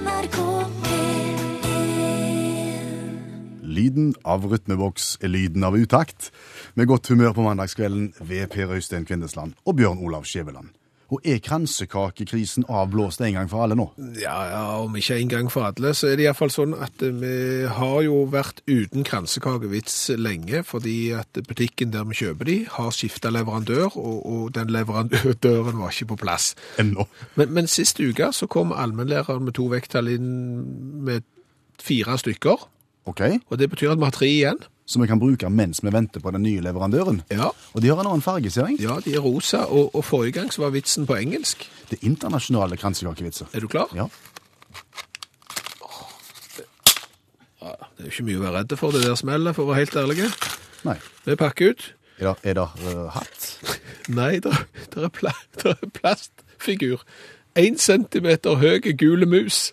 NRK P1 Lyden av rytmeboks er lyden av utakt. Med godt humør på mandagskvelden ved Per Øystein Kvindesland og Bjørn Olav Skjæveland. Og er kransekakekrisen avblåst en gang for alle nå? Ja, ja, om ikke en gang for alle, så er det iallfall sånn at eh, vi har jo vært uten kransekakevits lenge, fordi at butikken der vi kjøper de, har skifta leverandør, og, og den leverandøren var ikke på plass. Ennå. Men, men sist uke så kom allmennlæreren med to vekttall inn med fire stykker, Okay. og det betyr at vi har tre igjen. Som vi kan bruke mens vi venter på den nye leverandøren. Ja, Og de har en annen farge, ser jeg. ja de er rosa, og, og forrige gang så var vitsen på engelsk. Det er internasjonale kransekakevitser. Er du klar? Ja. Ja, Det er jo ikke mye å være redd for det der smellet, for å være helt ærlig. Nei. Vi pakker ut. Er det, er det uh, hatt? Nei, det er, pla, der er plastfigur. En centimeter høy gule mus.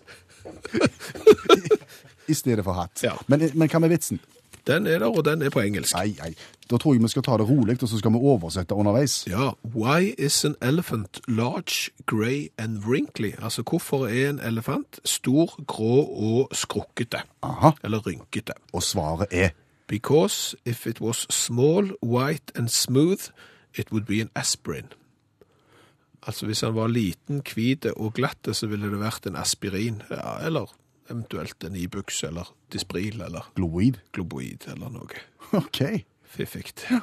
I stedet for hatt. Ja. Men, men hva med vitsen? Den er der, og den er på engelsk. Nei, nei. Da tror jeg vi skal ta det rolig, og så skal vi oversette underveis. Ja, why is an elephant large, grey and wrinkly? Altså, hvorfor er en elefant stor, grå og skrukkete? Aha. Eller rynkete? Og svaret er Because if it was small, white and smooth, it would be an aspirin. Altså, hvis han var liten, hvit og glatt, så ville det vært en aspirin. Ja, eller eventuelt en Ibux, eller Dispril, eller gloid. Globoid, eller noe. OK. NRK P1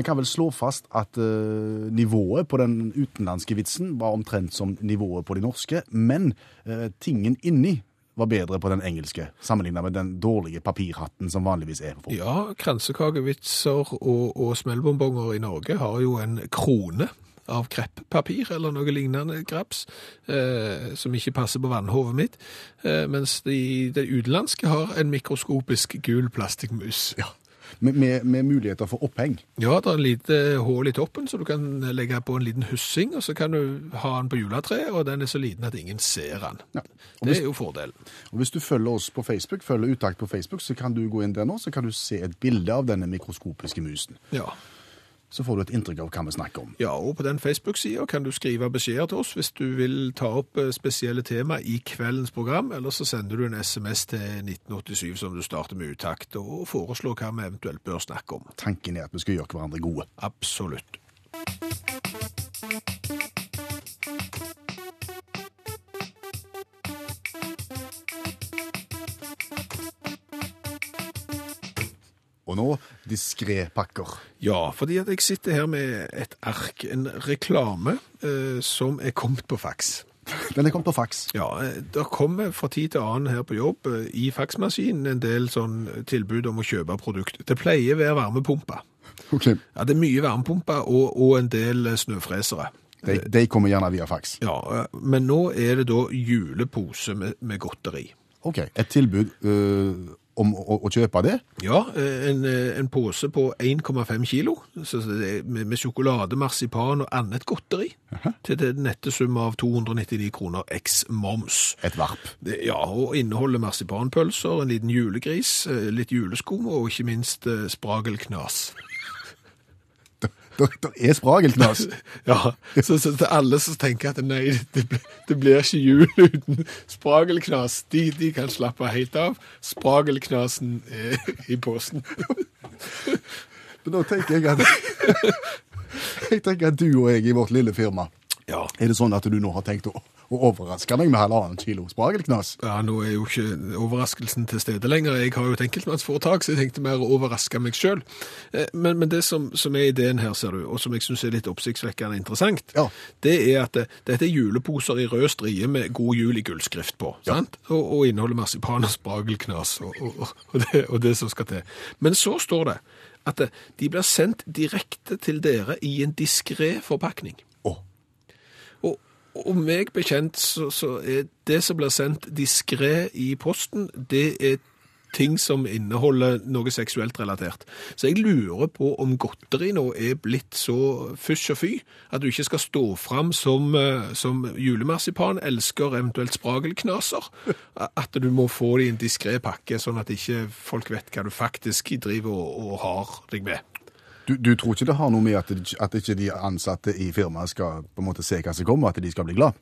Vi kan vel slå fast at uh, nivået på den utenlandske vitsen var omtrent som nivået på de norske, men uh, tingen inni var bedre på den engelske, sammenlignet med den dårlige papirhatten som vanligvis er på. Ja, kransekakevitser og, og smellbombonger i Norge har jo en krone av kreppapir eller noe lignende graps, eh, som ikke passer på vannhovet mitt, eh, mens de, de utenlandske har en mikroskopisk gul plastikkmus. Ja. Med, med, med muligheter for oppheng. Ja, det er en lite hull i toppen, så du kan legge på en liten hussing, og så kan du ha den på juletreet, og den er så liten at ingen ser den. Ja. Hvis, Det er jo fordelen. og hvis du følger oss på Facebook, følger Utakt på Facebook, så kan du gå inn der nå, så kan du se et bilde av denne mikroskopiske musen. Ja. Så får du et inntrykk av hva vi snakker om. Ja, og på den Facebook-sida kan du skrive beskjeder til oss hvis du vil ta opp eh, spesielle tema i kveldens program, eller så sender du en SMS til 1987 som du starter med utakt, og foreslår hva vi eventuelt bør snakke om. Tanken er at vi skal gjøre hverandre gode. Absolutt. Og nå diskré pakker. Ja, fordi at jeg sitter her med et ark, en reklame eh, som er kommet på faks. Den er kommet på faks. Ja, eh, det kommer fra tid til annen her på jobb eh, i faksmaskinen en del sånn tilbud om å kjøpe produkt. Det pleier å være varmepumper. Ok. Ja, det er mye varmepumper og, og en del eh, snøfresere. De, de kommer gjerne via faks. Ja, men nå er det da julepose med, med godteri. Ok, et tilbud øh, om å, å kjøpe det. Ja, eh, en, eh, en pose på 1,5 kilo, med, med sjokolade, marsipan og annet godteri, til det nette sum av 299 kroner eks moms. Et varp. Ja, og inneholder marsipanpølser, en liten julegris, eh, litt juleskum og ikke minst spragelknas. Det, er spragelknas. Ja, så, så til alle som tenker at nei, det, det blir ikke jul uten spragelknas, de, de kan slappe helt av. Spragelknasen er i posen. Men nå tenker jeg at Jeg tenker at du og jeg i vårt lille firma Ja. Er det sånn at du nå har tenkt å, å overraske meg med halvannen kilo spragelknas? Ja, nå er jo ikke overraskelsen til stede lenger. Jeg har jo et enkeltmannsforetak, så jeg tenkte mer å overraske meg sjøl. Men, men det som, som er ideen her, ser du, og som jeg syns er litt oppsiktsvekkende interessant, Ja. det er at det, dette er juleposer i rød strie med God jul i gullskrift på, sant? Og, og inneholder marsipan og spragelknas og, og, og, det, og det som skal til. Men så står det at de blir sendt direkte til dere i en diskré forpakning. Og meg bekjent så, så er det som blir sendt diskré i posten, det er ting som inneholder noe seksuelt relatert. Så jeg lurer på om godteri nå er blitt så fysj og fy at du ikke skal stå fram som, eh, som julemarsipan, elsker eventuelt spragelknaser. At du må få det i en diskré pakke, sånn at ikke folk vet hva du faktisk driver og, og har deg med. Du, du tror ikke det har noe med at, at ikke de ansatte i firmaet skal på en måte se hva som kommer, at de skal bli glad?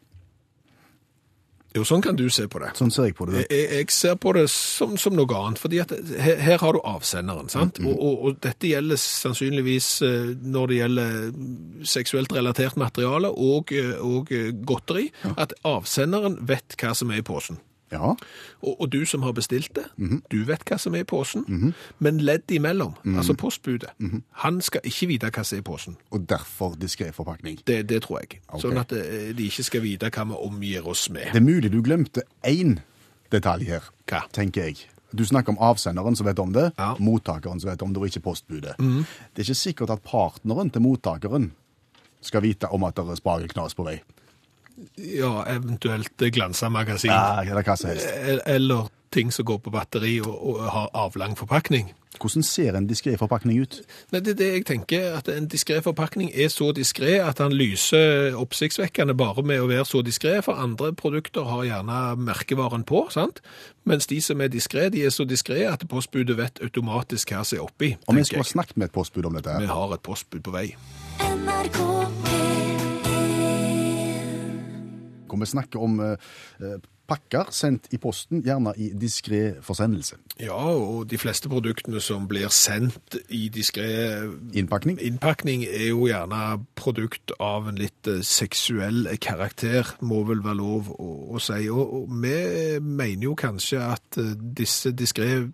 Jo, sånn kan du se på det. Sånn ser jeg på det. Jeg, jeg ser på det som, som noe annet, fordi at her, her har du avsenderen, sant? Og, og, og dette gjelder sannsynligvis eh, når det gjelder seksuelt relatert materiale og, eh, og godteri. godteri, at avsenderen vet hva som er i posen. Ja, Og, og du som har bestilt det, du vet hva som er i posen, men ledd imellom, altså postbudet, han skal ikke vite hva som er i posen. og derfor diskré forpakning. Det, det tror jeg. Okay. Sånn at eh, de ikke skal vite hva vi omgir oss med. Det er mulig du glemte én detalj her, Hva? tenker jeg. Du snakker om avsenderen som vet om det, Ja. mottakeren som vet om det, og ikke postbudet. Det er ikke sikkert at partneren til mottakeren skal vite om at det er spagelknas på vei. Ja, eventuelt glansa magasin. Ja, eller hva som helst. E- Eller ting som går på batteri og, og har avlang forpakning. Hvordan ser en diskré forpakning ut? Nei, det er det jeg tenker, at en diskré forpakning er så diskré at han lyser oppsiktsvekkende bare med å være så diskré, for andre produkter har gjerne merkevaren på, sant? Mens de som er diskré, de er så diskré at postbudet vet automatisk hva som er oppi. Om vi skulle ha snakket med et postbud om dette Vi har et postbud på vei. NRK P1 Hvor vi snakker om eh, eh, pakker sendt i posten, gjerne i diskré forsendelse. Ja, og de fleste produktene som blir sendt i diskré Innpakning. Innpakning er jo gjerne produkt av en litt eh, seksuell karakter, må vel være lov å, å si. Og, og vi mener jo kanskje at eh, disse diskré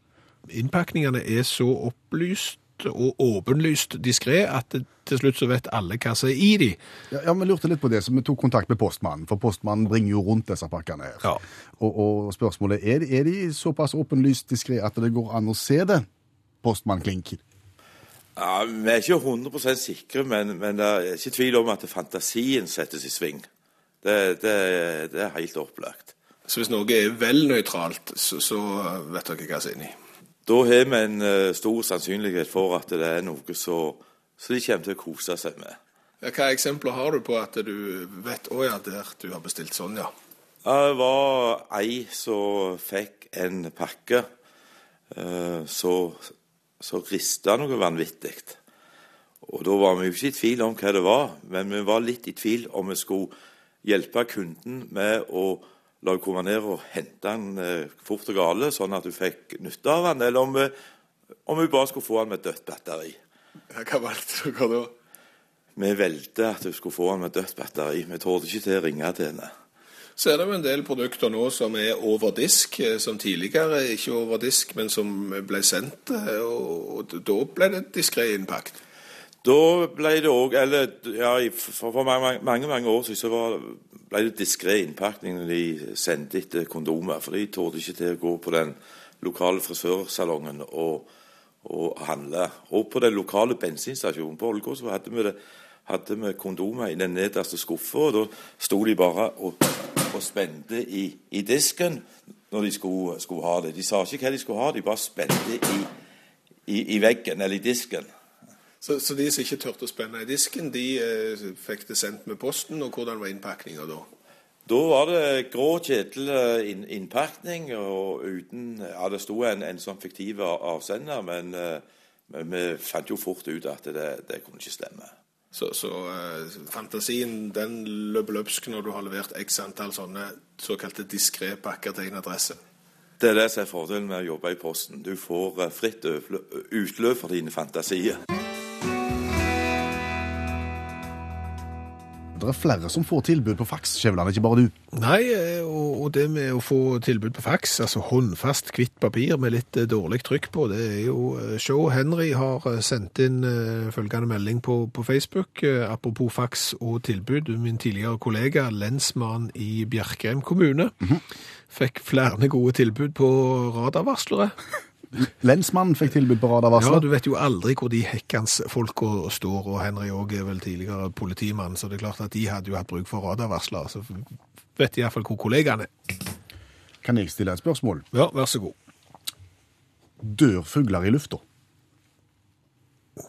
innpakningene er så opplyst og åpenlyst diskré at til slutt så vet alle hva som er i de. Ja, ja, Vi lurte litt på det, så vi tok kontakt med postmannen. For postmannen bringer jo rundt disse pakkene her. Ja. Og, og spørsmålet er, er de såpass åpenlyst diskré at det går an å se det? Postmann Klink. Ja, Vi er ikke 100 sikre, men, men det er ikke tvil om at fantasien settes i sving. Det, det, det er helt opplagt. Så hvis noe er vel nøytralt, så, så vet dere hva som er inni. Da har vi en eh, stor sannsynlighet for at det er noe så, så de kommer til å kose seg med. Hva eksempler har du på at du vet å ja, der du har bestilt sånn, ja? Det var ei som fikk en pakke som så, så rista noe vanvittig. Og da var vi jo ikke i tvil om hva det var, men vi var litt i tvil om vi skulle hjelpe kunden med å la komme ned og hente den eh, fort og gale, sånn at hun fikk nytte av den, eller om vi, om hun bare skulle få den med dødt batteri. Hva valgte dere da? Vi valgte at hun skulle få den med dødt batteri. Vi torde ikke til å ringe til henne. Så er det jo en del produkter nå som er over disk, eh, som tidligere ikke over disk, men som ble sendt, eh, og, og da ble det diskré innpakt. Da ble det òg Eller ja, for, mange, mange mange år siden så var, ble det diskré innpakning når de sendte etter kondomer. For de torde ikke til å gå på den lokale frisørsalongen og, og handle. Og på den lokale bensinstasjonen på Ålgård så hadde vi, det, hadde vi kondomer i den nederste skuffa, da sto de bare og, og spente i, i disken når de skulle, skulle ha det. De sa ikke hva de skulle ha, de bare spente i, i, i veggen eller i disken. Så, så de som ikke turte å spenne i disken, de eh, fikk det sendt med posten, og hvordan var innpakninga da? Da var det grå, kjedelig inn, innpakning, og uten Ja, det sto en, en sånn fiktiv avsender, men, eh, men vi fant jo fort ut at det, det kunne ikke stemme. Så, så eh, fantasien den løper løpsk når du har levert x antall sånne såkalte diskré pakker til en adresse. Det er det som er fordelen med å jobbe i Posten. Du får eh, fritt utløp for dine fantasier. Det er flere som får tilbud på faks, Skjæveland, ikke bare du. Nei, eh, og, det med å få tilbud på faks, altså håndfast hvitt papir med litt eh, dårlig trykk på, det er jo eh, Show Henry har sendt inn følgende melding på, på Facebook. apropos faks og tilbud. Min tidligere kollega, lensmann i Bjerkreim kommune, fikk flere gode tilbud på radarvarslere. Lensmannen fikk tilbud på Ja, du vet jo aldri hvor de hekkans folka står, og Henry òg er vel tidligere politimann, så det er klart at de hadde jo hatt bruk for radarvarsler. Så vet de iallfall hvor kollegaene er. Kan jeg stille et spørsmål? Ja, vær så god. Dør fugler i lufta?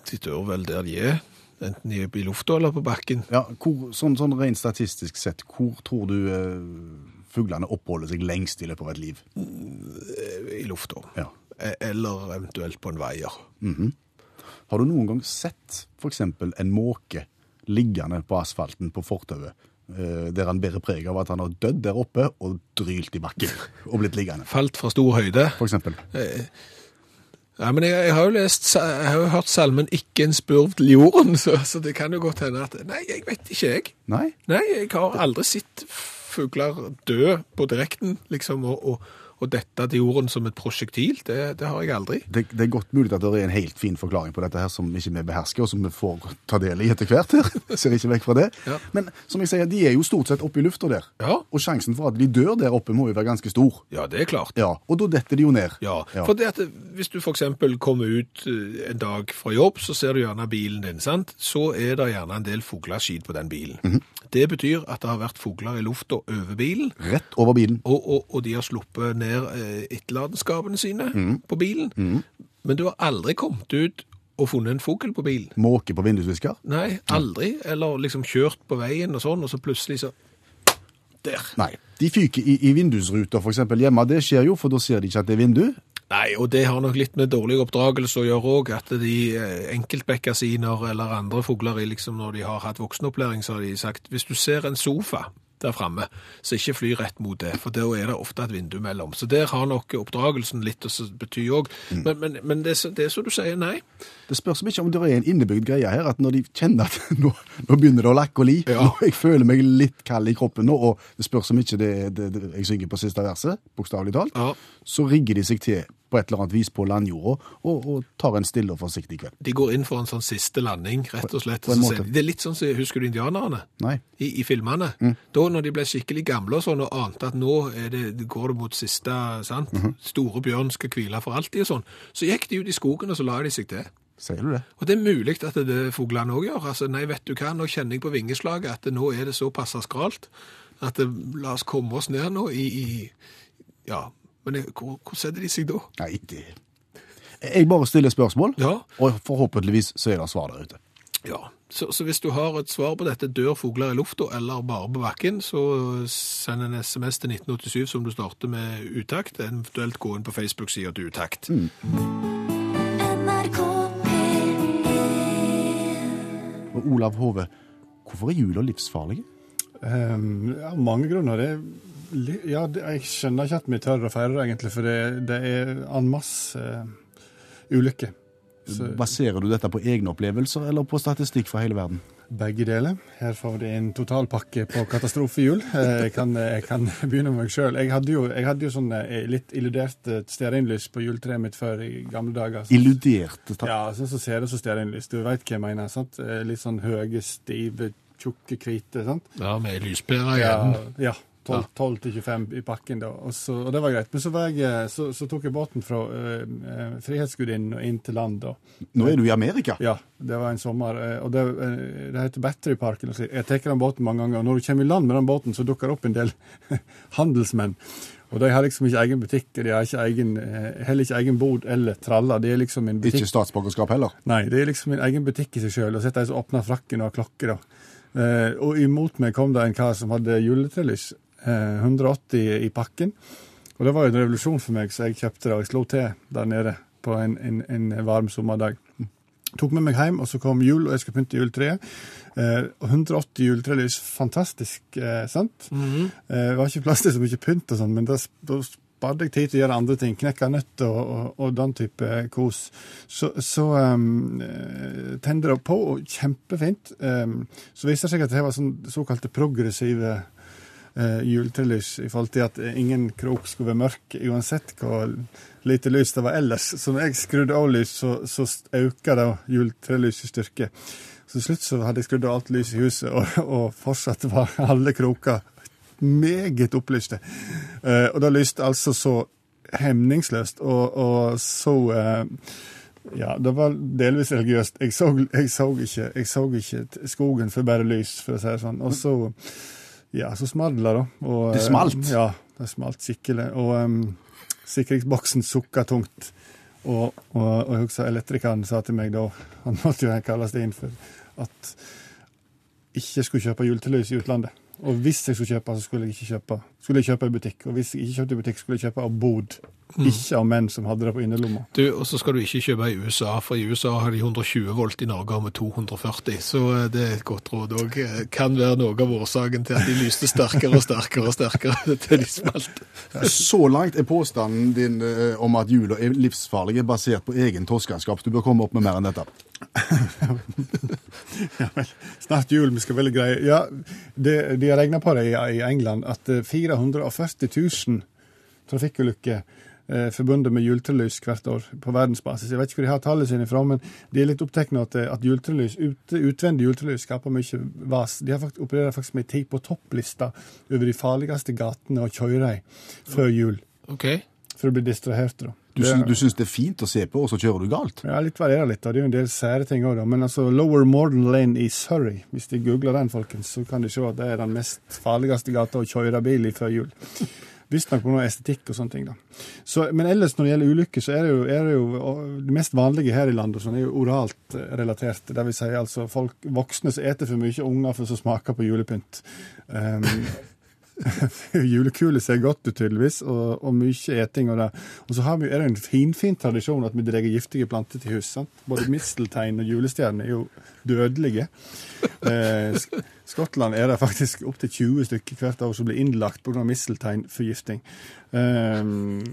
De dør vel der de er, enten de er i lufta eller på bakken. Ja, hvor, sånn, sånn rent statistisk sett, hvor tror du eh, fuglene oppholder seg lengst i løpet av et liv? I lufta. Ja. E- Eller eventuelt på en veier. Har du noen gang sett eksempel en måke liggende på asfalten på fortauet, eh, der han bærer preg av at han har dødd der oppe og drylt i bakken og blitt liggende, Falt fra stor høyde. for eksempel? Ja, men jeg, jeg har jo lest, jeg har jo hørt salmen 'Ikke en spurv til jorden', så, så det kan jo godt hende at Nei, jeg vet ikke, jeg. Nei? Nei, jeg har aldri sett fugler dø på direkten, liksom, og, og, og dette til jorden som et prosjektil. Det, det har jeg aldri. Det, det er godt mulig at det er en helt fin forklaring på dette her som ikke vi behersker, og som vi får ta del i etter hvert her. Ser ikke vekk fra det. Ja. Men som jeg sier, de er jo stort sett oppe i lufta der. Ja. Og sjansen for at de dør der oppe må jo være ganske stor. Ja, det er klart. Ja, og da detter de jo ned. Ja, Ja. for det at hvis du eksempel kommer ut eh, en dag fra jobb, så ser du gjerne bilen din, sant? Så er det gjerne en del fugleskit på den bilen. Mhm. Det betyr at det har vært fugler i lufta over bilen, Rett over bilen. og, og, og de har sluppet ned eh, etterlatenskapene sine mm. på bilen. Men du har aldri kommet ut og funnet en fugl på bilen. Måke på vindusvisker. Nei, aldri. Eller liksom kjørt på veien og sånn, og så plutselig så Der. Nei. De fyker i, i vindusruter, eksempel hjemme. Det skjer jo, for da ser de ikke at det er vindu. Nei, og det har nok litt med dårlig oppdragelse å gjøre òg. At de eh, enkeltbekkasiner eller andre fugler, liksom når de har hatt voksenopplæring, så har de sagt hvis du ser en sofa der framme, så ikke fly rett mot det, for da er det ofte et vindu mellom. Så der har nok oppdragelsen litt å bety òg. Men, men, men det, er som du sier, nei. Det spørs ikke om det er en innebygd greie her, at når de kjenner at nå, nå begynner det å lakke og li, Ja. nå jeg føler meg litt kald i kroppen nå, og det spørs om ikke det, det, det jeg synger på siste verset, bokstavelig talt, Ja. Så rigger de seg til på et eller annet vis på landjorda, og, og tar en stille og forsiktig kveld. De går inn for en sånn siste landing, rett og slett. Det er litt sånn som, husker du indianerne? Nei. i, i filmene. Da når de ble skikkelig gamle og sånn, og ante at nå det, går det mot siste, sant? Store bjørn skal hvile for alltid og sånn, så gikk de ut i skogen og så la de seg til. Sier du det? Og det er mulig at det det fuglene også gjør. Altså, nei, vet du hva, nå kjenner jeg på vingeslaget at det, nå er det såpass skralt, at det, la oss komme oss ned nå i, i ja, men hvor, hvor setter de seg da? Nei, det... Jeg bare stiller spørsmål, Ja. og forhåpentligvis så er det svar der ute. Ja, så, så hvis du har et svar på dette, dør fugler i lufta eller bare på bakken, så send en sms til 1987 som du starter med utakt, eventuelt gå inn på Facebook-sida til utakt. NRK P1 Og Olav Hove, hvorfor er jula livsfarlig? Um, ja, mange grunner. Det, er ja, jeg skjønner ikke at vi tør å feire egentlig, for det, det er en masse uh, ulykker. Så Baserer du dette på egne opplevelser, eller på statistikk fra hele verden? begge deler. Her får de en totalpakke på katastrofehjul. Eh, Jeg kan, jeg kan begynne med meg sjøl. Jeg hadde jo, jeg hadde jo sånn eh, litt illudert eh, stearinlys på juletreet mitt før i gamle dager. Illuderte Takk. Ja, sånn som ser det som stearinlys. Du veit hva jeg mener. sant? Eh, Litt sånn høye, stive, tjukke, hvite. sant? Ja, med lyspærer Ja, igjen. ja 12, 12 til 25 i pakken, da. Og, så, og det var greit. Men så, var jeg, eh, så, så tok jeg båten fra uh, Frihetsgudinnen og inn til land. da. Nå er du i Amerika. Ja, det var en sommer. Og det, det heter Batteryparken. og Jeg tar den båten mange ganger. Og når du kommer i land med den båten, så dukker det opp en del handelsmenn. Og de har liksom ikke egen butikk, de har ikke egen, heller ikke egen bod eller traller. Det er liksom en butikk. Ikke statsborgerskap heller. Nei, det er liksom en egen butikk i seg sjøl. Og så sitter de som åpner frakken og har klokke, da. Eh, og imot meg kom det en kar som hadde juletrelys. Eh, 180 i pakken. Og det var jo en revolusjon for meg, så jeg kjøpte det, og jeg slo til der nede på en, en, en varm sommerdag. Tok med meg hjem, og så kom jul, og jeg skulle pynte juletreet. Eh, og 180 juletrelys, fantastisk, eh, sant? Mhm. Eh, det var ikke plass til så mye pynt og sånn, men da sparte jeg tid til å gjøre andre ting. Knekke nøtter og, og, og den type kos. Så, så um, tente det på, og kjempefint. Um, så viser det seg at det var sånn såkalte progressive uh, juletrelys i forhold til at ingen krok skulle være mørk, uansett hvor lite lys det var ellers. Så når jeg skrudde av lys, så, så da det juletrelysets styrke. Så til slutt så hadde jeg skrudd av alt lys i huset, og, og fortsatt var alle kroker meget opplyste. Eh, og det lyste altså så hemningsløst, og, og så eh, Ja, det var delvis religiøst. Jeg så, jeg så, ikke, jeg så ikke skogen for bare lys, for å si det sånn. Og så Ja, så smalt det, da. Og, Det eh, smalt? Ja, det smalt skikkelig. Og um, sikringsboksen sukka tungt. Og, og, og jeg husker elektrikeren sa til meg da, han måtte jo kalles det inn for, at ikke skulle kjøpe juletelys i utlandet. Og hvis jeg skulle kjøpe, så skulle jeg ikke kjøpe skulle jeg kjøpe i butikk. Og hvis jeg ikke kjøpte i butikk, skulle jeg kjøpe av bod. Ikke av menn som hadde det på innerlomma. Du, og så skal du ikke kjøpe i USA, for i USA har de 120 volt, i Norge har vi 240. Så eh, det er et godt råd òg. Kan være noe av årsaken til at de lyste sterkere og sterkere og sterkere til de smalt. Så langt er påstanden din eh, om at jula er livsfarlig, basert på egen torskanskap. Du bør komme opp med mer enn dette. Ja, vel. Snart jul, vi skal veldig greie. Ja, det, de har regna på det i, i England, at eh, 440 000 trafikkulykker eh, forbundet med juletrelys hvert år på verdensbasis. Jeg vet ikke hvor de har tallet sine fra, men de er litt opptatt av at, at juletrelys, ut, utvendig juletrelys skaper mye vas. De har faktisk, opererer faktisk med tid på topplista over de farligste gatene å kjøre i før jul, Okay. for å bli distrahert. da. Du, Det- syns, du syns det er fint å se på, og så kjører du galt? Ja, litt varierer litt, da. det er jo en del sære ting òg, da. Men altså, Lower Morden Lane i Surrey, hvis de googler den, folkens, så kan de se at det er den mest farligste gata å kjøre bil i før jul. Visstnok på noe estetikk og sånne ting, da. Så, men ellers når det gjelder ulykker, så er det jo, er det, jo det mest vanlige her i landet sånn, er jo oralt relatert. Det vil si altså folk, voksne som eter for mye, unger for som smaker på julepynt. Um, Julekule ser godt ut, tydeligvis, og, og mye eting. Og, det. og så vi, er det en finfin tradisjon at vi drar giftige planter til hus. Sant? Både misteltein og julestjerner er jo dødelige. Eh, Skottland er det faktisk opptil 20 stykker hvert år som blir innlagt pga. mistelteinforgifting. Um,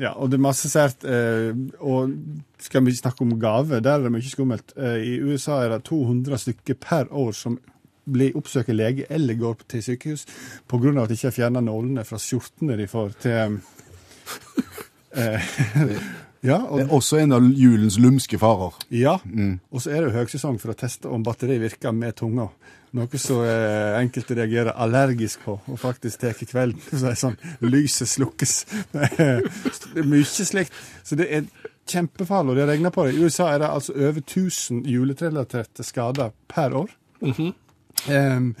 ja, og det er masse sært. Uh, og skal vi snakke om gave, der er det mye skummelt. Uh, I USA er det 200 stykker per år som blir oppsøker lege eller går til sykehus pga. at de ikke har fjerna nålene fra skjortene de får til ja, Ja, Det er også en av julens lumske farer. ja. og så er det jo høgsesong for å teste om batteri virker med tunga. Noe som eh, enkelte reagerer allergisk på, og faktisk tar kvelden. Så er sånn lyset slukkes. Det er mye slikt. Så det er kjempefarlig, og det regner på det. I USA er det altså over 1000 juletrelaterte skader per år. Em,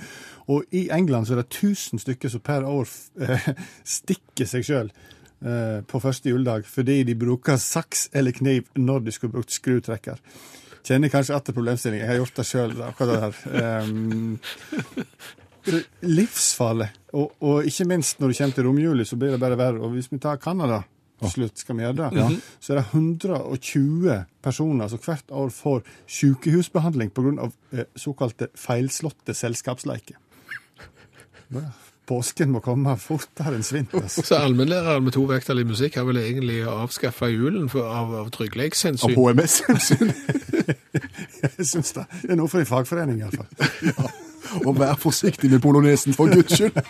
og i England så er det 1000 stykker som per år uh, stikker seg sjøl på første juledag fordi de bruker saks eller kniv når de skulle brukt skrutrekker. Kjenner kanskje etter problemstillingen. Jeg har gjort det sjøl, akkurat det der. Um, livsfarlig. Og, og ikke minst når det kommer til romjuli, så blir det bare verre. Og hvis vi tar Canada til slutt, skal vi gjøre det, så er det 120 personer som hvert år får sykehusbehandling pga. Eh, såkalte feilslåtte selskapsleiker. Påsken må komme fortere enn svint. Altså. Så allmennlæreren med to vekttall i musikk har vel egentlig avskaffa julen for, av, av Av. HMS-hensyn. Jeg syns det. Det er noe for en fagforening, iallfall. Og vær forsiktig med polonesen, for guds skyld.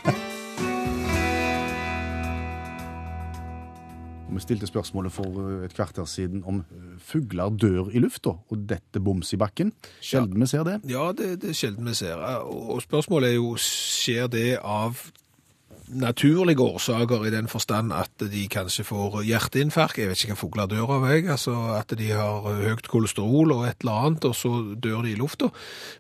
Og Vi stilte spørsmålet for eh, et kvarter siden om eh, fugler dør i lufta, og dette boms i bakken. Sjelden vi ser det. Ja, det, det er sjelden vi ser. Og og spørsmålet er jo, skjer det av naturlige årsaker i den forstand at de kanskje får hjerteinfarkt? Jeg vet ikke hva fugler dør av, jeg. Altså at de har høyt kolesterol og et eller annet, og så dør de i lufta.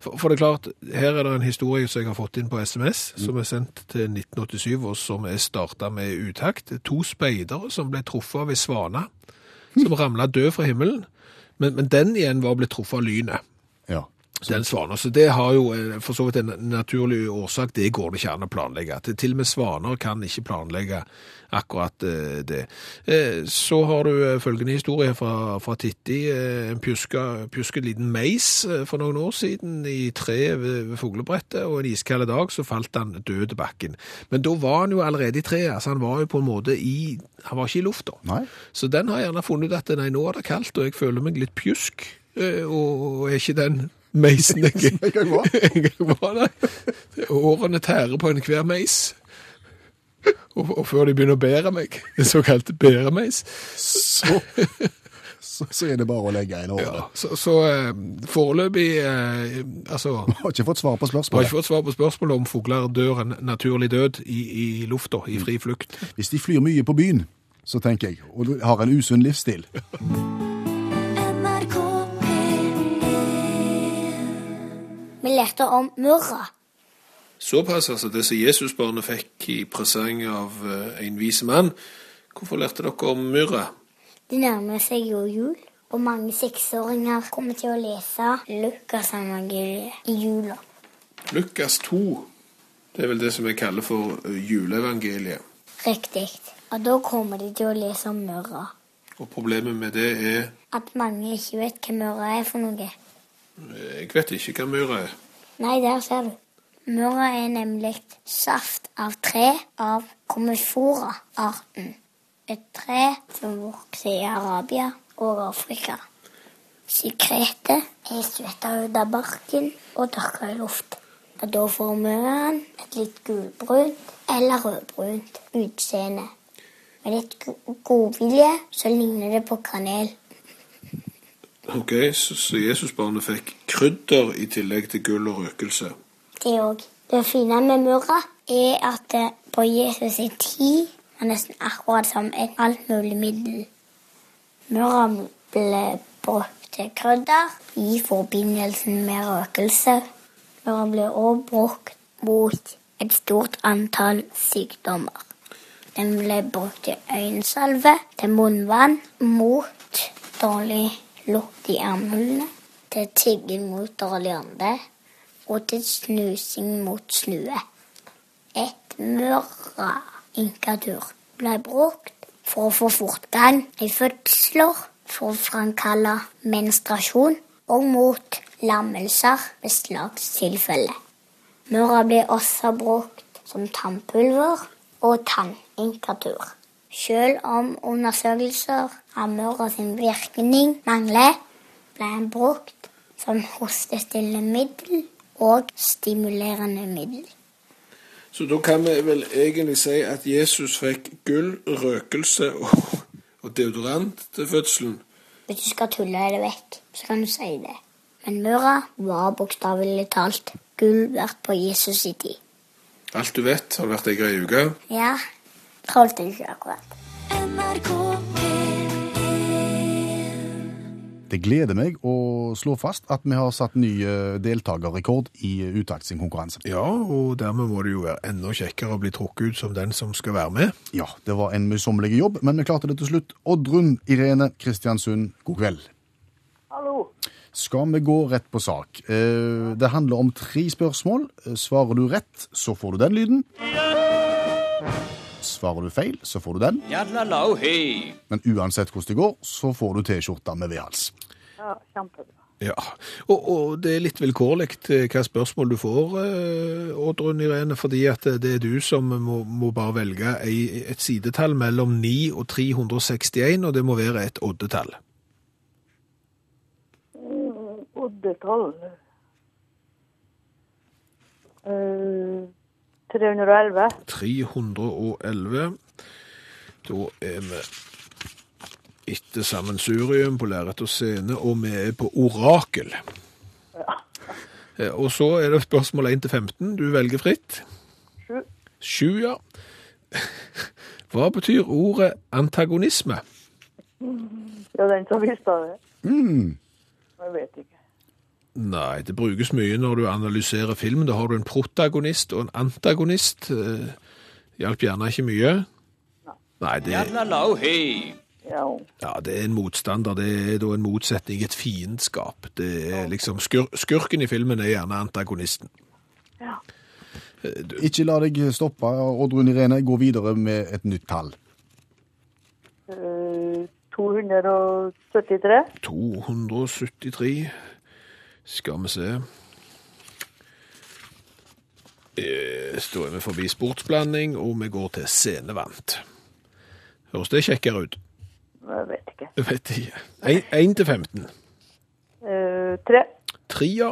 For, for det er klart, her er det en historie som jeg har fått inn på SMS, som er sendt til 1987, og som er starta med utakt. To speidere som ble truffet av ei svane, som ramla død fra himmelen. Men, men den igjen var blitt truffet av lynet. Ja. Den svaner. Så det har jo eh, for så vidt en naturlig årsak. Det går det ikke an å planlegge. Til, til og med svaner kan ikke planlegge akkurat eh, det. Eh, så har du følgende historie fra, fra Titti. En pjuska, pjusket liten meis for noen år siden i treet ved, ved fuglebrettet, og en iskald dag så falt han død til bakken. Men da var han jo allerede i treet, altså han var jo på en måte i Han var ikke i lufta. Så den har gjerne funnet ut at nei, nå er det kaldt, og jeg føler meg litt pjusk, og er ikke den meisen jeg En gang var. en gang var det. Årene tærer på enhver meis. Og, og før de begynner å bære meg, den såkalte bæremeis, Så, så, så er det bare å legge en året. ja, så, så eh, foreløpig eh, Altså Har ikke fått svar på jeg har ikke fått svar på spørsmålet om fugler dør en naturlig død i, i lufta, i fri flukt. Hvis de flyr mye på byen, så tenker jeg, og har en usunn livsstil Vi lærte om murra. Såpass, altså. Det som Jesusbarnet fikk i presang av eh, en vis mann. Hvorfor lærte dere om murra? Det nærmer seg jo jul, og mange seksåringer kommer til å lese Lukasevangeliet i jula. Lukas 2, det er vel det som vi kaller for eh, juleevangeliet. Riktig. Og da kommer de til å lese om murra. Og problemet med det er At mange ikke vet hva murra er for noe. Jeg vet ikke hva myra er. Nei, der ser du. Myra er nemlig saft av tre av komifora-arten. Et tre som vokser i Arabia og Afrika. Sekretet er svetta ut av barken og tørka i luft. Og da får mørraen et litt gulbrunt eller rødbrunt utseende. Med litt go- godvilje så ligner det på kanel. Ok, så, så Jesusbarnet fikk krydder i tillegg til gull og røkelse. Det òg. Det fine med murra er at det på Jesus sin tid var nesten akkurat som et alt mulig middel. Murra ble brukt til krydder i forbindelsen med røkelse. Murra ble også brukt mot et stort antall sykdommer. Den ble brukt til øyensalve, til munnvann, mot dårlig lukt i armhulene, til tigging mot dårlig ånde og til snusing mot snue. Et mørra-inkatur ble brukt for å få fortgang i fødsler, for å framkalle menstruasjon og mot lammelser ved slagstilfelle. Mørra ble også brukt som tannpulver og tanninkatur. Selv om undersøkelser av mørra sin virkning mangler, ble den brukt som hostestillende middel og stimulerende middel. Så da kan vi vel egentlig si at Jesus fikk gull, røkelse og, og deodorant til fødselen. Hvis du skal tulle det vekk, så kan du si det. Men mørra var bokstavelig talt gull verdt på Jesus i tid. Alt du vet, har vært ei grei uke. Ja, tålte ikke akkurat. Det gleder meg å slå fast at vi har satt ny eh, deltakerrekord i eh, Utakt sin konkurranse. Ja, og dermed må det jo være enda kjekkere å bli trukket ut som den som skal være med. Ja, det var en møysommelig jobb, men vi klarte det til slutt. Oddrun Irene Kristiansund, god kveld. Hallo. Skal vi gå rett på sak? Eh, Det handler om tre spørsmål. Svarer du rett, så får du den lyden. Svarer du feil, så får du den. Men uansett hvordan det går, så får du T-skjorta med vedhals. Ja, kjempebra. Ja, og, og det er litt vilkårlig hva spørsmål du får, eh, Oddrun Irene, fordi at det er du som må, må bare velge ei, et sidetall mellom 9 og 361, og det må være et oddetall. Mm, Oddetall. Eh, 311. 311. Da er vi etter sammensurium på lerret og scene, og vi er på orakel. Ja. Og så er det spørsmål 1 til 15. Du velger fritt. Sju. Sju, ja. Hva betyr ordet antagonisme? Ja, den som visste det. Mm. Jeg vet ikke. Nei, det brukes mye når du analyserer film. Da har du en protagonist og en antagonist. Eh, Hjalp gjerne ikke mye. Nei, det, Ja, ja, det er en motstander. Det er da en motsetning, et fiendskap. Det er liksom, skur, skurken i filmen er gjerne antagonisten. ja. Ikke la deg stoppe, Oddrun Irene. Gå videre med et nytt tall. Eh, 273. 273 Skal vi se Står er vi forbi sportsblanding, og vi går til scenevant. Høres det kjekkere ut? Jeg vet ikke. Jeg vet ikke. 1 til 15. Eh, 3. Tria.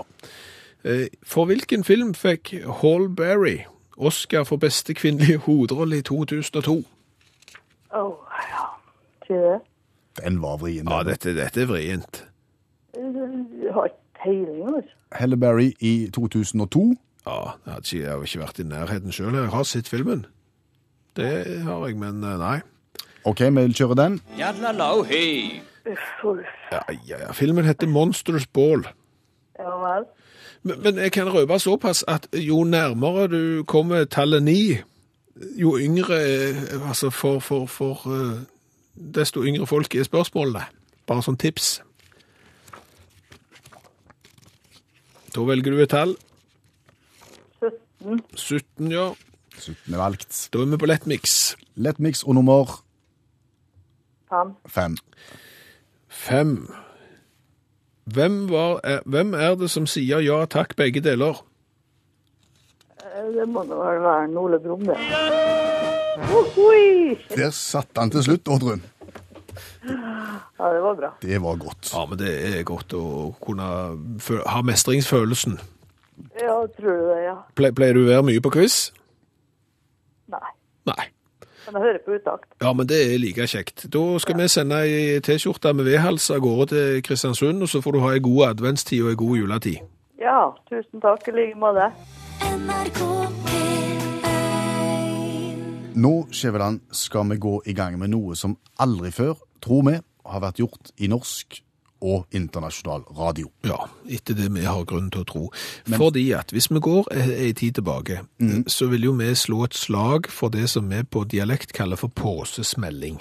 Eh, For hvilken film fikk Hall Berry Oscar for beste kvinnelige hovedrolle i 2002? Åh, ja. Sier det. Den var vrien. Ja, dette, dette er vrient. Eh, Jeg har ikke peiling, altså. Halle i 2002. Ja, jeg har ikke, ikke vært i nærheten sjøl. Jeg har sett filmen. Det har jeg, men eh, nei. OK, vi kjører den. Uff, uff. Ja, ja, ja. Filmen heter Monsters Ball. Ja vel. Men, men jeg kan røpe såpass at jo nærmere du kommer tallet ni, jo yngre eh, Altså for, for, for eh, desto yngre folk er spørsmålene. Bare som tips. Da velger du et tall. 17. 17, ja. 17 er valgt. Da er vi på lettmix. Lettmix og nummer 5. 5. Fem. Hvem, var, er, hvem er det som sier ja takk begge deler? Det må da vel være Ole Brumm, det. Der satt han til slutt, Oddrun. Ja, det var bra. Det var godt. Ja, men det er godt å kunne ha mestringsfølelsen. Ja, tror du det, ja. Ple, pleier du å være mye på quiz? Nei. Nei. Men jeg hører på utakt. Ja, men det er like kjekt. Da skal vi sende ei T-skjorte med vedhals av gårde til Kristiansund, og så får du ha ei god adventstid og ei god juletid. Ja, tusen takk i like måte. NRK P1 Nå, Skjæveland, skal vi gå i gang med noe som aldri før, tror vi, har vært gjort i norsk og internasjonal radio. Ja, etter det vi har grunn til å tro. Fordi at hvis vi går ei tid tilbake, så vil jo vi slå et slag for det som vi på dialekt kaller for påsesmelling.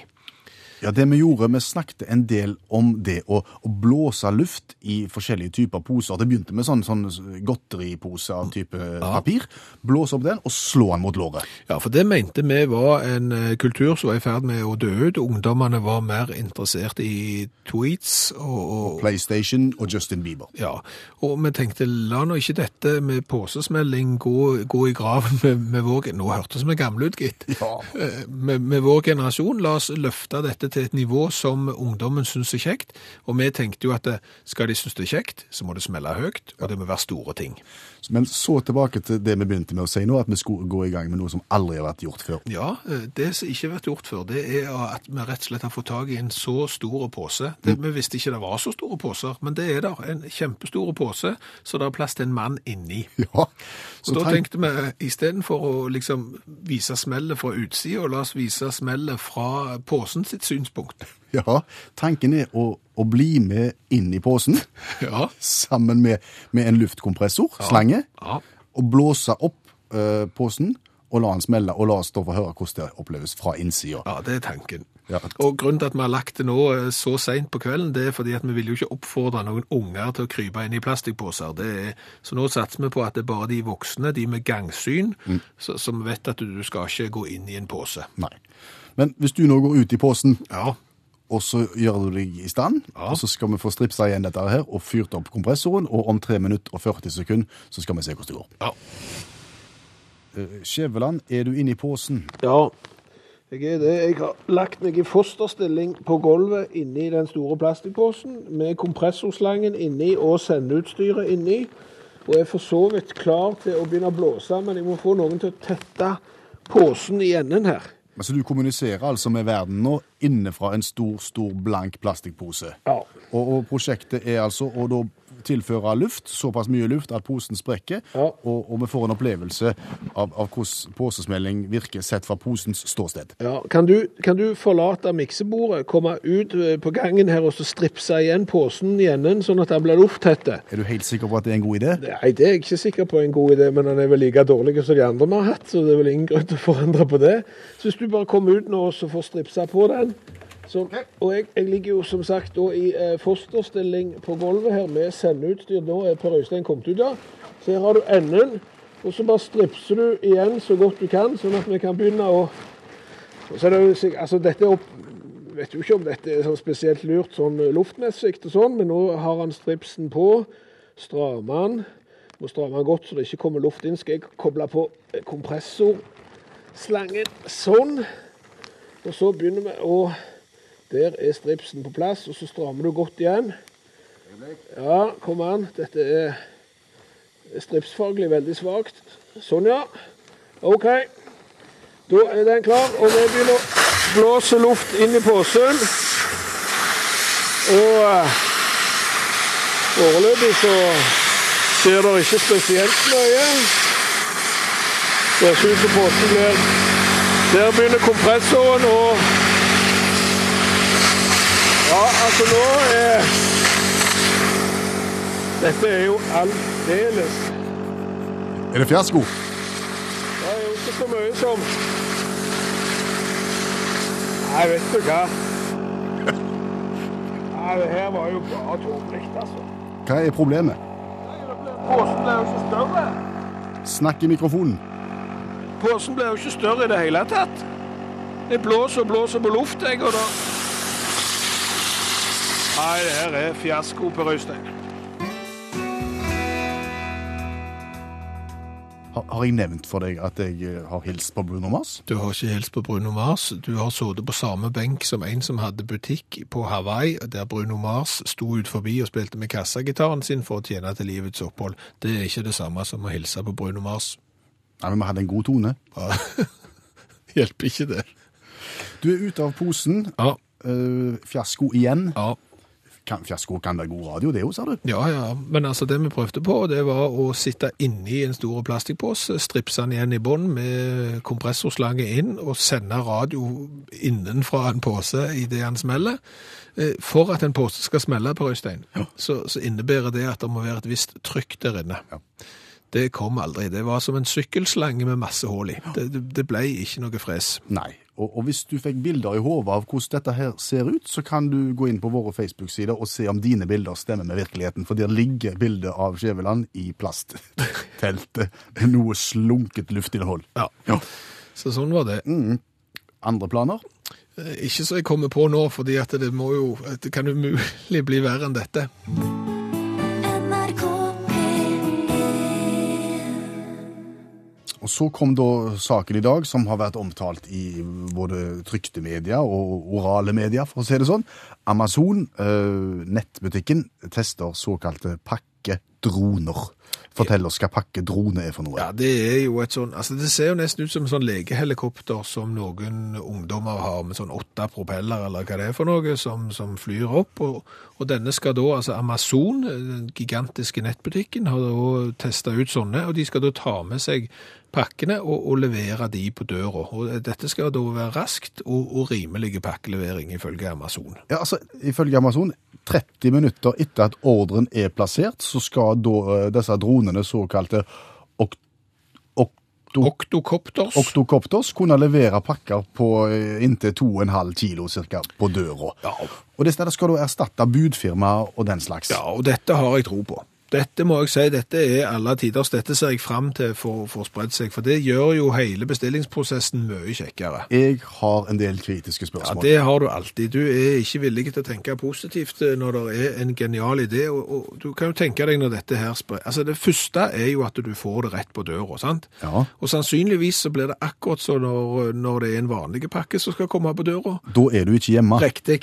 Ja, det vi gjorde, vi snakket en del om det å, å blåse luft i forskjellige typer poser. Det begynte med sånn, sånn godteripose av type papir. Blåse opp den og slå den mot låret. Ja, for det mente vi var en eh, kultur som var i ferd med å dø ut. Ungdommene var mer interessert i tweets og, og PlayStation og Justin Bieber. Ja, og vi tenkte, la nå ikke dette med posesmelling gå, gå i graven med, med vår Nå hørtes vi gamle ut, gitt. Ja. Eh, Med, med vår generasjon, la oss løfte dette til et nivå som ungdommen syns er kjekt. Og vi tenkte jo at eh, skal de synes det er kjekt, så må det smelle høyt, og det må være store ting. Men så tilbake til det vi begynte med å si nå, at vi skulle gå i gang med noe som aldri har vært gjort før. Ja, eh, det som ikke har vært gjort før, det er at vi rett og slett har fått tak i en så stor pose. Det, Vi visste ikke det var så store poser, men det er der. En kjempestor pose, så det er plass til en mann inni. Ja. Så da tenkte vi, istedenfor å liksom vise smellet fra utsida, la oss vise smellet fra posen sitt synspunkt. Ja, tanken er å, å bli med inn i posen, Ja. sammen med, med en luftkompressor, slange, Ja. og blåse opp uh, posen, og la den smelle, og la oss da få høre hvordan det oppleves fra innsida. ja, det er tanken. Ja. Og grunnen til at vi har lagt det nå eh, så seint på kvelden, det er fordi at vi vil jo ikke oppfordre noen unger til å krype inn i plastikkposer. Er, så nå satser vi på at det er bare de voksne, de med gangsyn, så- som vet at du skal ikke gå inn i en pose. Nei. Men hvis du nå går ut i posen, Ja, og så gjør du deg i stand, Ja. og så skal vi få stripsa igjen dette her, og fyrt opp kompressoren, og om 3 minutter og 40 sekunder, så skal vi se hvordan det går. ja. Eh, Skjæveland, er du inne i posen? Ja, jeg er det. Jeg har lagt meg i fosterstilling på gulvet inni den store plastikkposen, med kompressorslangen inni og sendeutstyret inni, og er for så vidt klar til å begynne å blåse, men jeg må få noen til å tette posen i enden her. Altså, du kommuniserer altså med verden nå innenfra en stor, stor blank plastikkpose. Ja. Og, og prosjektet er altså å da tilføre luft, såpass mye luft at posen sprekker, Ja. og, og vi får en opplevelse av, av hvordan posesmelling virker sett fra posens ståsted. Ja, kan du, kan du forlate miksebordet, komme ut eh, på gangen her og så stripse igjen posen i enden, sånn at den blir lufttette? Er du helt sikker på at det er en god idé? Nei, det er jeg ikke sikker på er en god idé, men den er vel like dårlig som de andre vi har hatt, så det er vel ingen grunn til å forandre på det. Så hvis du bare kommer ut nå og så får stripsa på den, så, og jeg, jeg ligger jo som sagt da i eh, fosterstilling på gulvet her med sendeutstyr, nå er Per Øystein kommet ut da, så her har du enden, og så bare stripser du igjen så godt du kan, sånn at vi kan begynne å, så er det jo altså dette opp, vet jo ikke om dette er sånn spesielt lurt sånn luftmessig og sånn, men nå har han stripsen på, strammer han, må stramme han godt så det ikke kommer luft inn. Skal jeg koble på eh, kompressorslangen sånn, og så begynner vi å, der er stripsen på plass, og så strammer du godt igjen. Ja, kom an, dette er stripsfaglig veldig svagt. Sånn ja, ok. Da er den klar, og vi begynner å blåse luft inn i posen. Og eh, foreløpig så skjer det ikke spesielt mye. Det ser ut som posen blir Der begynner kompressoren å Ja, altså nå er Dette er jo aldeles Er det fiasko? det er jo ikke så mye som Nei, vet du hva. Nei, det her var jo bare tåpelig, altså. Hva er problemet? Posen ble jo ikke større. Snakk i mikrofonen. Posen ble jo ikke større i det hele tatt. Det blåser og blåser på luft, jeg, og da Nei, det her er fiasko, på Røystein. Har, har jeg nevnt for deg at jeg eh, har hilst på Bruno Mars? Du har ikke hilst på Bruno Mars. Du har sittet på samme benk som en som hadde butikk på Hawaii, der Bruno Mars sto ut forbi og spilte med kassagitaren sin for å tjene til livets opphold. Det er ikke det samme som å hilse på Bruno Mars. Nei, men vi hadde en god tone. Hjelper ikke det. Du er ute av posen. Ja, Uh, fiasko igjen. ja. Kan, fiasko kan være god radio, det jo, sa du. Ja, ja, men altså det vi prøvde på, det var å sitte inni en stor plastpose, stripse den igjen i bånd med kompressorslange inn og sende radio innenfra en pose i det han smeller. Eh, For at en pose skal smelle Per Øystein, så, så innebærer det at det må være et visst trykk der inne. Ja. Det kom aldri. Det var som en sykkelslange med masse hull i. Ja. det- det ble ikke noe fres. Nei. Og, og hvis du fikk bilder i hodet av hvordan dette her ser ut, så kan du gå inn på våre Facebook-sider og se om dine bilder stemmer med virkeligheten. For der ligger bildet av Skjæveland i plastteltet med noe slunket luftinnhold. Ja. Ja. Så sånn var det. Andre planer? Eh, Ikke så jeg kommer på nå, at det må jo Det kan umulig bli verre enn dette. Og så kom da saken i dag, som har vært omtalt i både trykte medier og orale medier, for å si det sånn. Amazon, eh, nettbutikken, tester såkalte pakkedroner. Fortell oss hva pakkedrone er for noe. Ja, det er jo et sånn Altså, det ser jo nesten ut som en sånn legehelikopter som noen ungdommer har med sånn åtte propeller, eller hva det er for noe, som, som flyr opp. Og, og denne skal da, altså Amazon, den gigantiske nettbutikken, har da testa ut sånne, og de skal da ta med seg pakkene og, og levere de på døra. Og dette skal da være raskt og, og rimelig pakkelevering, ifølge Amazon. Ja, altså, Ifølge Amazon, 30 minutter etter at ordren er plassert, så skal da eh, disse dronene, såkalte ok okto Oktokopters. oktokopters, kunne levere pakker på eh, inntil 2,5 kilo cirka på døra. Ja. Og det stedet skal da erstatte budfirmaer og den slags. Ja, og dette har jeg tro på. Dette må jeg si, dette er alle tiders. Dette ser jeg fram til for å få spredd seg, for det gjør jo hele bestillingsprosessen mye kjekkere. Jeg har en del kritiske spørsmål. Ja. Det har du alltid. Du er ikke villig til å tenke positivt eh, når det er en genial idé. Og, og du kan jo tenke deg når dette her sprer Altså, det første er jo at du får det rett på døra, sant? Ja. Og sannsynligvis så blir det akkurat så når, når det er en vanlig pakke som skal komme på døra. Da er du ikke hjemme. Riktig.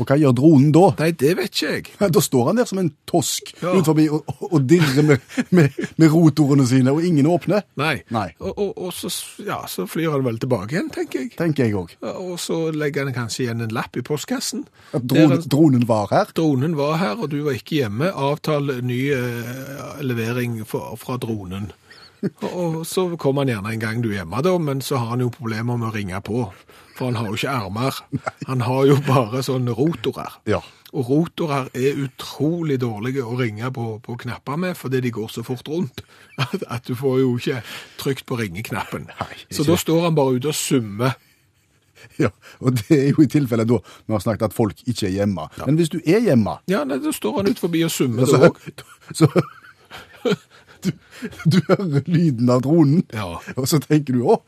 Og hva gjør dronen da? Nei, det vet ikke jeg. Da står han der som en tosk Ja. ut forbi og, og dirrer med, med, med rotorene sine, og ingen åpner. Nei. Nei. Og, og, og så, ja, så flyr han vel tilbake igjen, tenker jeg. Tenker jeg òg. Og så legger han kanskje igjen en lapp i postkassen. At dron, dronen, han- dronen var her. Dronen var her, og du var ikke hjemme. Avtal ny eh, levering for, fra dronen. Og, så kommer han gjerne en gang du er hjemme, da, men så har han jo problemer med å ringe på. For han har jo ikke armer. Han har jo bare sånne rotorer. Ja. Og rotorer er utrolig dårlige å ringe på, på knapper med, fordi de går så fort rundt at, at du får jo ikke trykt på ringeknappen. Nei, så da står han bare ute og summer. ja. Og det er jo i tilfelle da vi har snakket at folk ikke er hjemme. Men hvis du er hjemme, Ja, nei, da står han ut forbi og summer så, det òg. du, du hører lyden av dronen, Ja. og så tenker du 'å,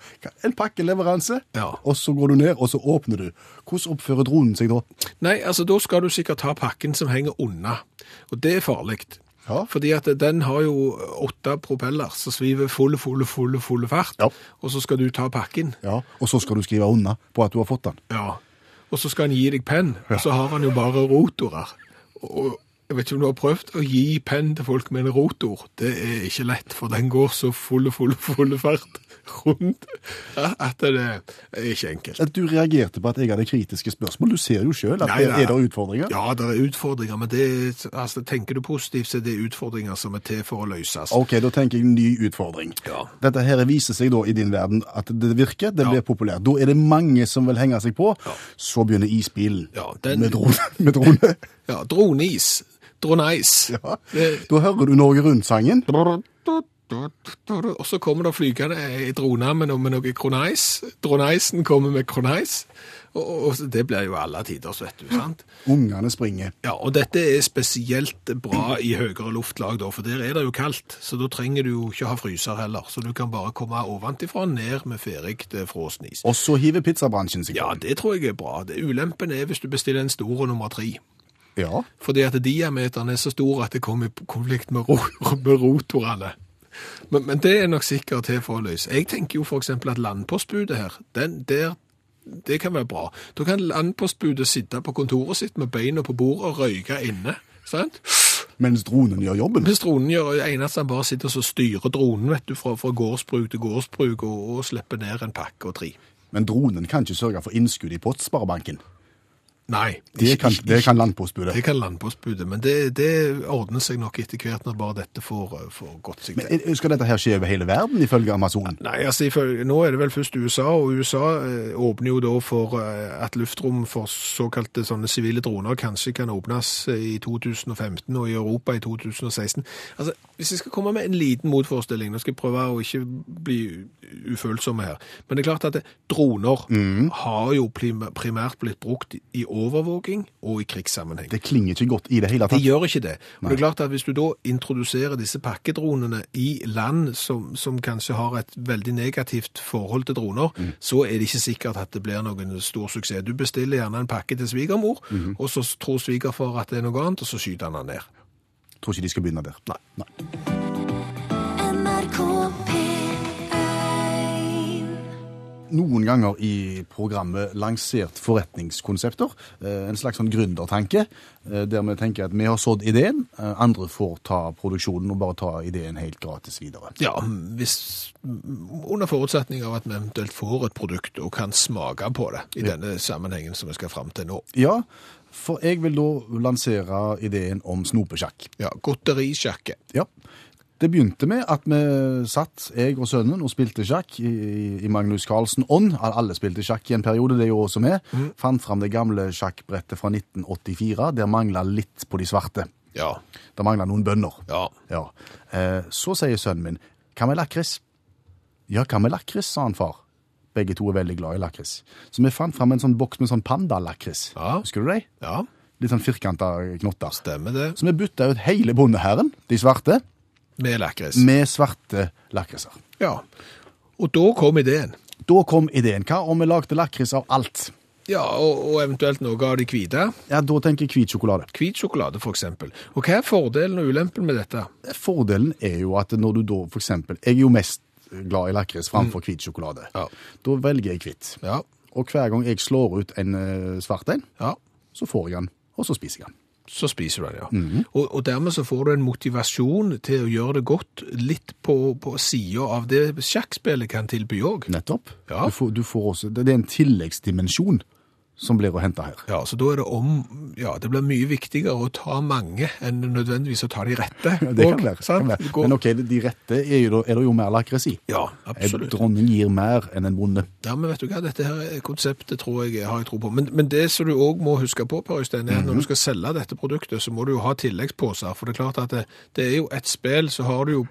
en pakkeleveranse', Ja. og så går du ned, og så åpner du. Hvordan oppfører dronen seg da? Nei, altså da skal du sikkert ta pakken som henger unna, og det er farlig. Ja. Fordi at den har jo åtte propeller som sviver full, full, full, full fart, Ja. og så skal du ta pakken. Ja, Og så skal du skrive unna på at du har fått den. Ja. Og så skal han gi deg penn, Ja. så har han jo bare rotorer. Og jeg vet ikke om du har prøvd å gi penn til folk med en rotor. Det er ikke lett, for den går så fulle, fulle, fulle fart rundt at det er ikke enkelt. Du reagerte på at jeg hadde kritiske spørsmål. Du ser jo sjøl at Nei, det nei. er der utfordringer. Ja, det er utfordringer, men det, altså, tenker du positivt, så er det utfordringer som er til for å løses. Ok, da tenker jeg ny utfordring. Ja. Dette her viser seg da i din verden at det virker, det Ja. blir populært. Da er det mange som vil henge seg på. Ja. Så begynner isbilen Ja, den- med drone. Med drone. Ja, droneis. Droneis. Ja. Da hører du Norge Rundt-sangen. Og så kommer det flygende ei drone med med noe kronais. Droneisen kommer med kronais. Og, og, og det blir jo alle tider, vet du, sant? Ungene springer. Ja, og dette er spesielt bra i høyere luftlag, da, for der er det jo kaldt. Så da trenger du jo ikke ha fryser heller. Så du kan bare komme ovenfra og ned med ferdig eh, is. Og så hiver pizzabransjen seg Ja, det tror jeg er bra. Det, ulempen er hvis du bestiller en stor nummer tre. Ja. Fordi at diameteren er så stor at det kommer i konflikt med, ro med rotorene. Men, men det er nok sikkert til for å løse. Jeg tenker jo eksempel at landpostbudet her, den der, det kan være bra. Da kan landpostbudet sitte på kontoret sitt med beina på bordet og røyke inne. Sant? Mens dronen gjør jobben. Mens dronen gjør det eneste han bare sitter og styrer dronen vet du, fra, fra gårdsbruk til gårdsbruk og, og slipper ned en pakke og tre. Men dronen kan ikke sørge for innskudd i Postsparebanken. Nei. Det kan, ikke- det kan landpostbudet. Det kan landpostbudet, men det, det ordner seg nok etter hvert når bare dette får, får gått seg til. Men eh, Skal dette her skje over hele verden, ifølge Amazon? Nei, altså ifølge- Nå er det vel først USA, og USA eh, åpner jo da for eh, at luftrom for såkalte sånne sivile droner kanskje kan åpnes eh, i 2015 og i Europa i 2016. Altså, Hvis jeg skal komme med en liten motforestilling, nå skal jeg prøve å ikke bli ufølsomme her, men det er klart at droner har jo primært blitt brukt i overvåking og i krigssammenheng. Det klinger ikke godt i det hele Det tatt. gjør ikke det. Og det er klart at Hvis du da introduserer disse pakkedronene i land som, som kanskje har et veldig negativt forhold til droner, så er det ikke sikkert at det blir noen stor suksess. Du bestiller gjerne en pakke til svigermor, og så tror svigerfar at det er noe annet, og så skyter han den ned. Tror ikke de skal begynne der. Nei. NRK Noen ganger i programmet lansert forretningskonsepter. eh, En slags sånn gründertanke, eh, der vi tenker at vi har sådd ideen, eh, andre får ta produksjonen og bare ta ideen helt gratis videre. Ja, hvis, under forutsetning av at vi eventuelt får et produkt og kan smake på det i denne sammenhengen som vi skal fram til nå. Ja, for jeg vil da lansere ideen om snopesjakk. Ja, Godterisjakke. Ja. Det begynte med at vi satt, jeg og sønnen, og spilte sjakk i, i Magnus Carlsen ånd. Alle spilte sjakk i en periode, det er jo også vi. Fant fram det gamle sjakkbrettet fra 1984. Der mangla litt på de svarte. Ja. Det mangla noen bønder. Ja. Ja. Eh, så sier sønnen min, hva med lakris? Ja, hva med lakris, sa han far. Begge to er veldig glad i lakris. Så vi fant fram en sånn boks med sånn pandalakris. Ja. Husker du det? Ja, Litt sånn firkanta knotter. stemmer det. Så vi bytta ut hele bondehæren, de svarte, Med lakris. med svarte lakriser. Ja. Og da kom ideen. Da kom ideen. Hva om vi lagde lakris av alt? Ja, og, og eventuelt noe av de hvite. Ja, Da tenker jeg hvit sjokolade. Hvit sjokolade, eksempel. Og hva er fordelen og ulempen med dette? Fordelen er jo at når du da eksempel Jeg er jo mest glad i lakris framfor hvit sjokolade. Ja. Da velger jeg hvitt. Ja, Og hver gang jeg slår ut en eh, svart en, ja. så får jeg den, og så spiser jeg den. Så spiser du den, ja. og, og dermed så får du en motivasjon til å gjøre det godt litt på, på sida av det sjakkspillet kan tilby òg. Nettopp. Ja. Du, får, du får også, det det er en tilleggsdimensjon som blir å hente her. Ja, så da er det om Ja, det blir mye viktigere å ta mange enn nødvendigvis å ta de rette. Ja, det kan være. Kan være. Men ok, de rette er, jo, er det jo mer lakris i. Ja, En dronning gir mer enn en bonde. Ja, men vet du hva, dette her konseptet tror jeg har jeg tro på. Men, men det som du òg må huske på, Per Øystein, er at når du skal selge dette produktet, så må du jo ha tilleggspåser. For det er klart at det, det er jo et spill, så har du jo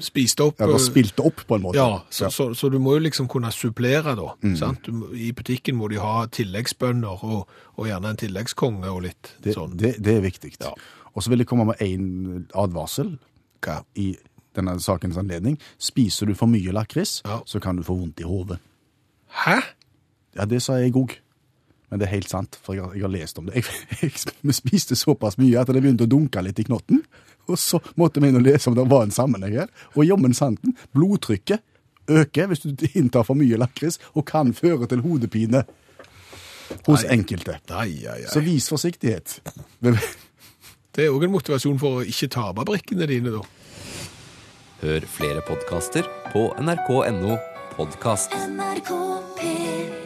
sp- spist opp Ja, eh, spilt opp på en måte. Ja, så, Så, så du må jo liksom kunne supplere da. Sant? Du, I butikken må de ha tilleggsbønder, og, og gjerne en tilleggskonge og litt det, sånn. det, det er viktig. Ja. Og så vil jeg komme med en advarsel Hva? i denne sakens anledning. Spiser du for mye lakris, Ja. så kan du få vondt i hodet. Hæ? Ja, det sa jeg òg. Men det er helt sant, for jeg har, jeg har lest om det. Jeg, jeg, vi spiste såpass mye at det begynte å dunke litt i knotten. Og så måtte vi inn og lese om det var en sammenheng her. Og jammen santen, blodtrykket øker hvis du inntar for mye lakris, og kan føre til hodepine hos Nei. enkelte. Nei, nei, Så vis forsiktighet. Det er òg en motivasjon for å ikke tape brikkene dine, da. Hør flere podkaster på nrk.no podkast. NRK P1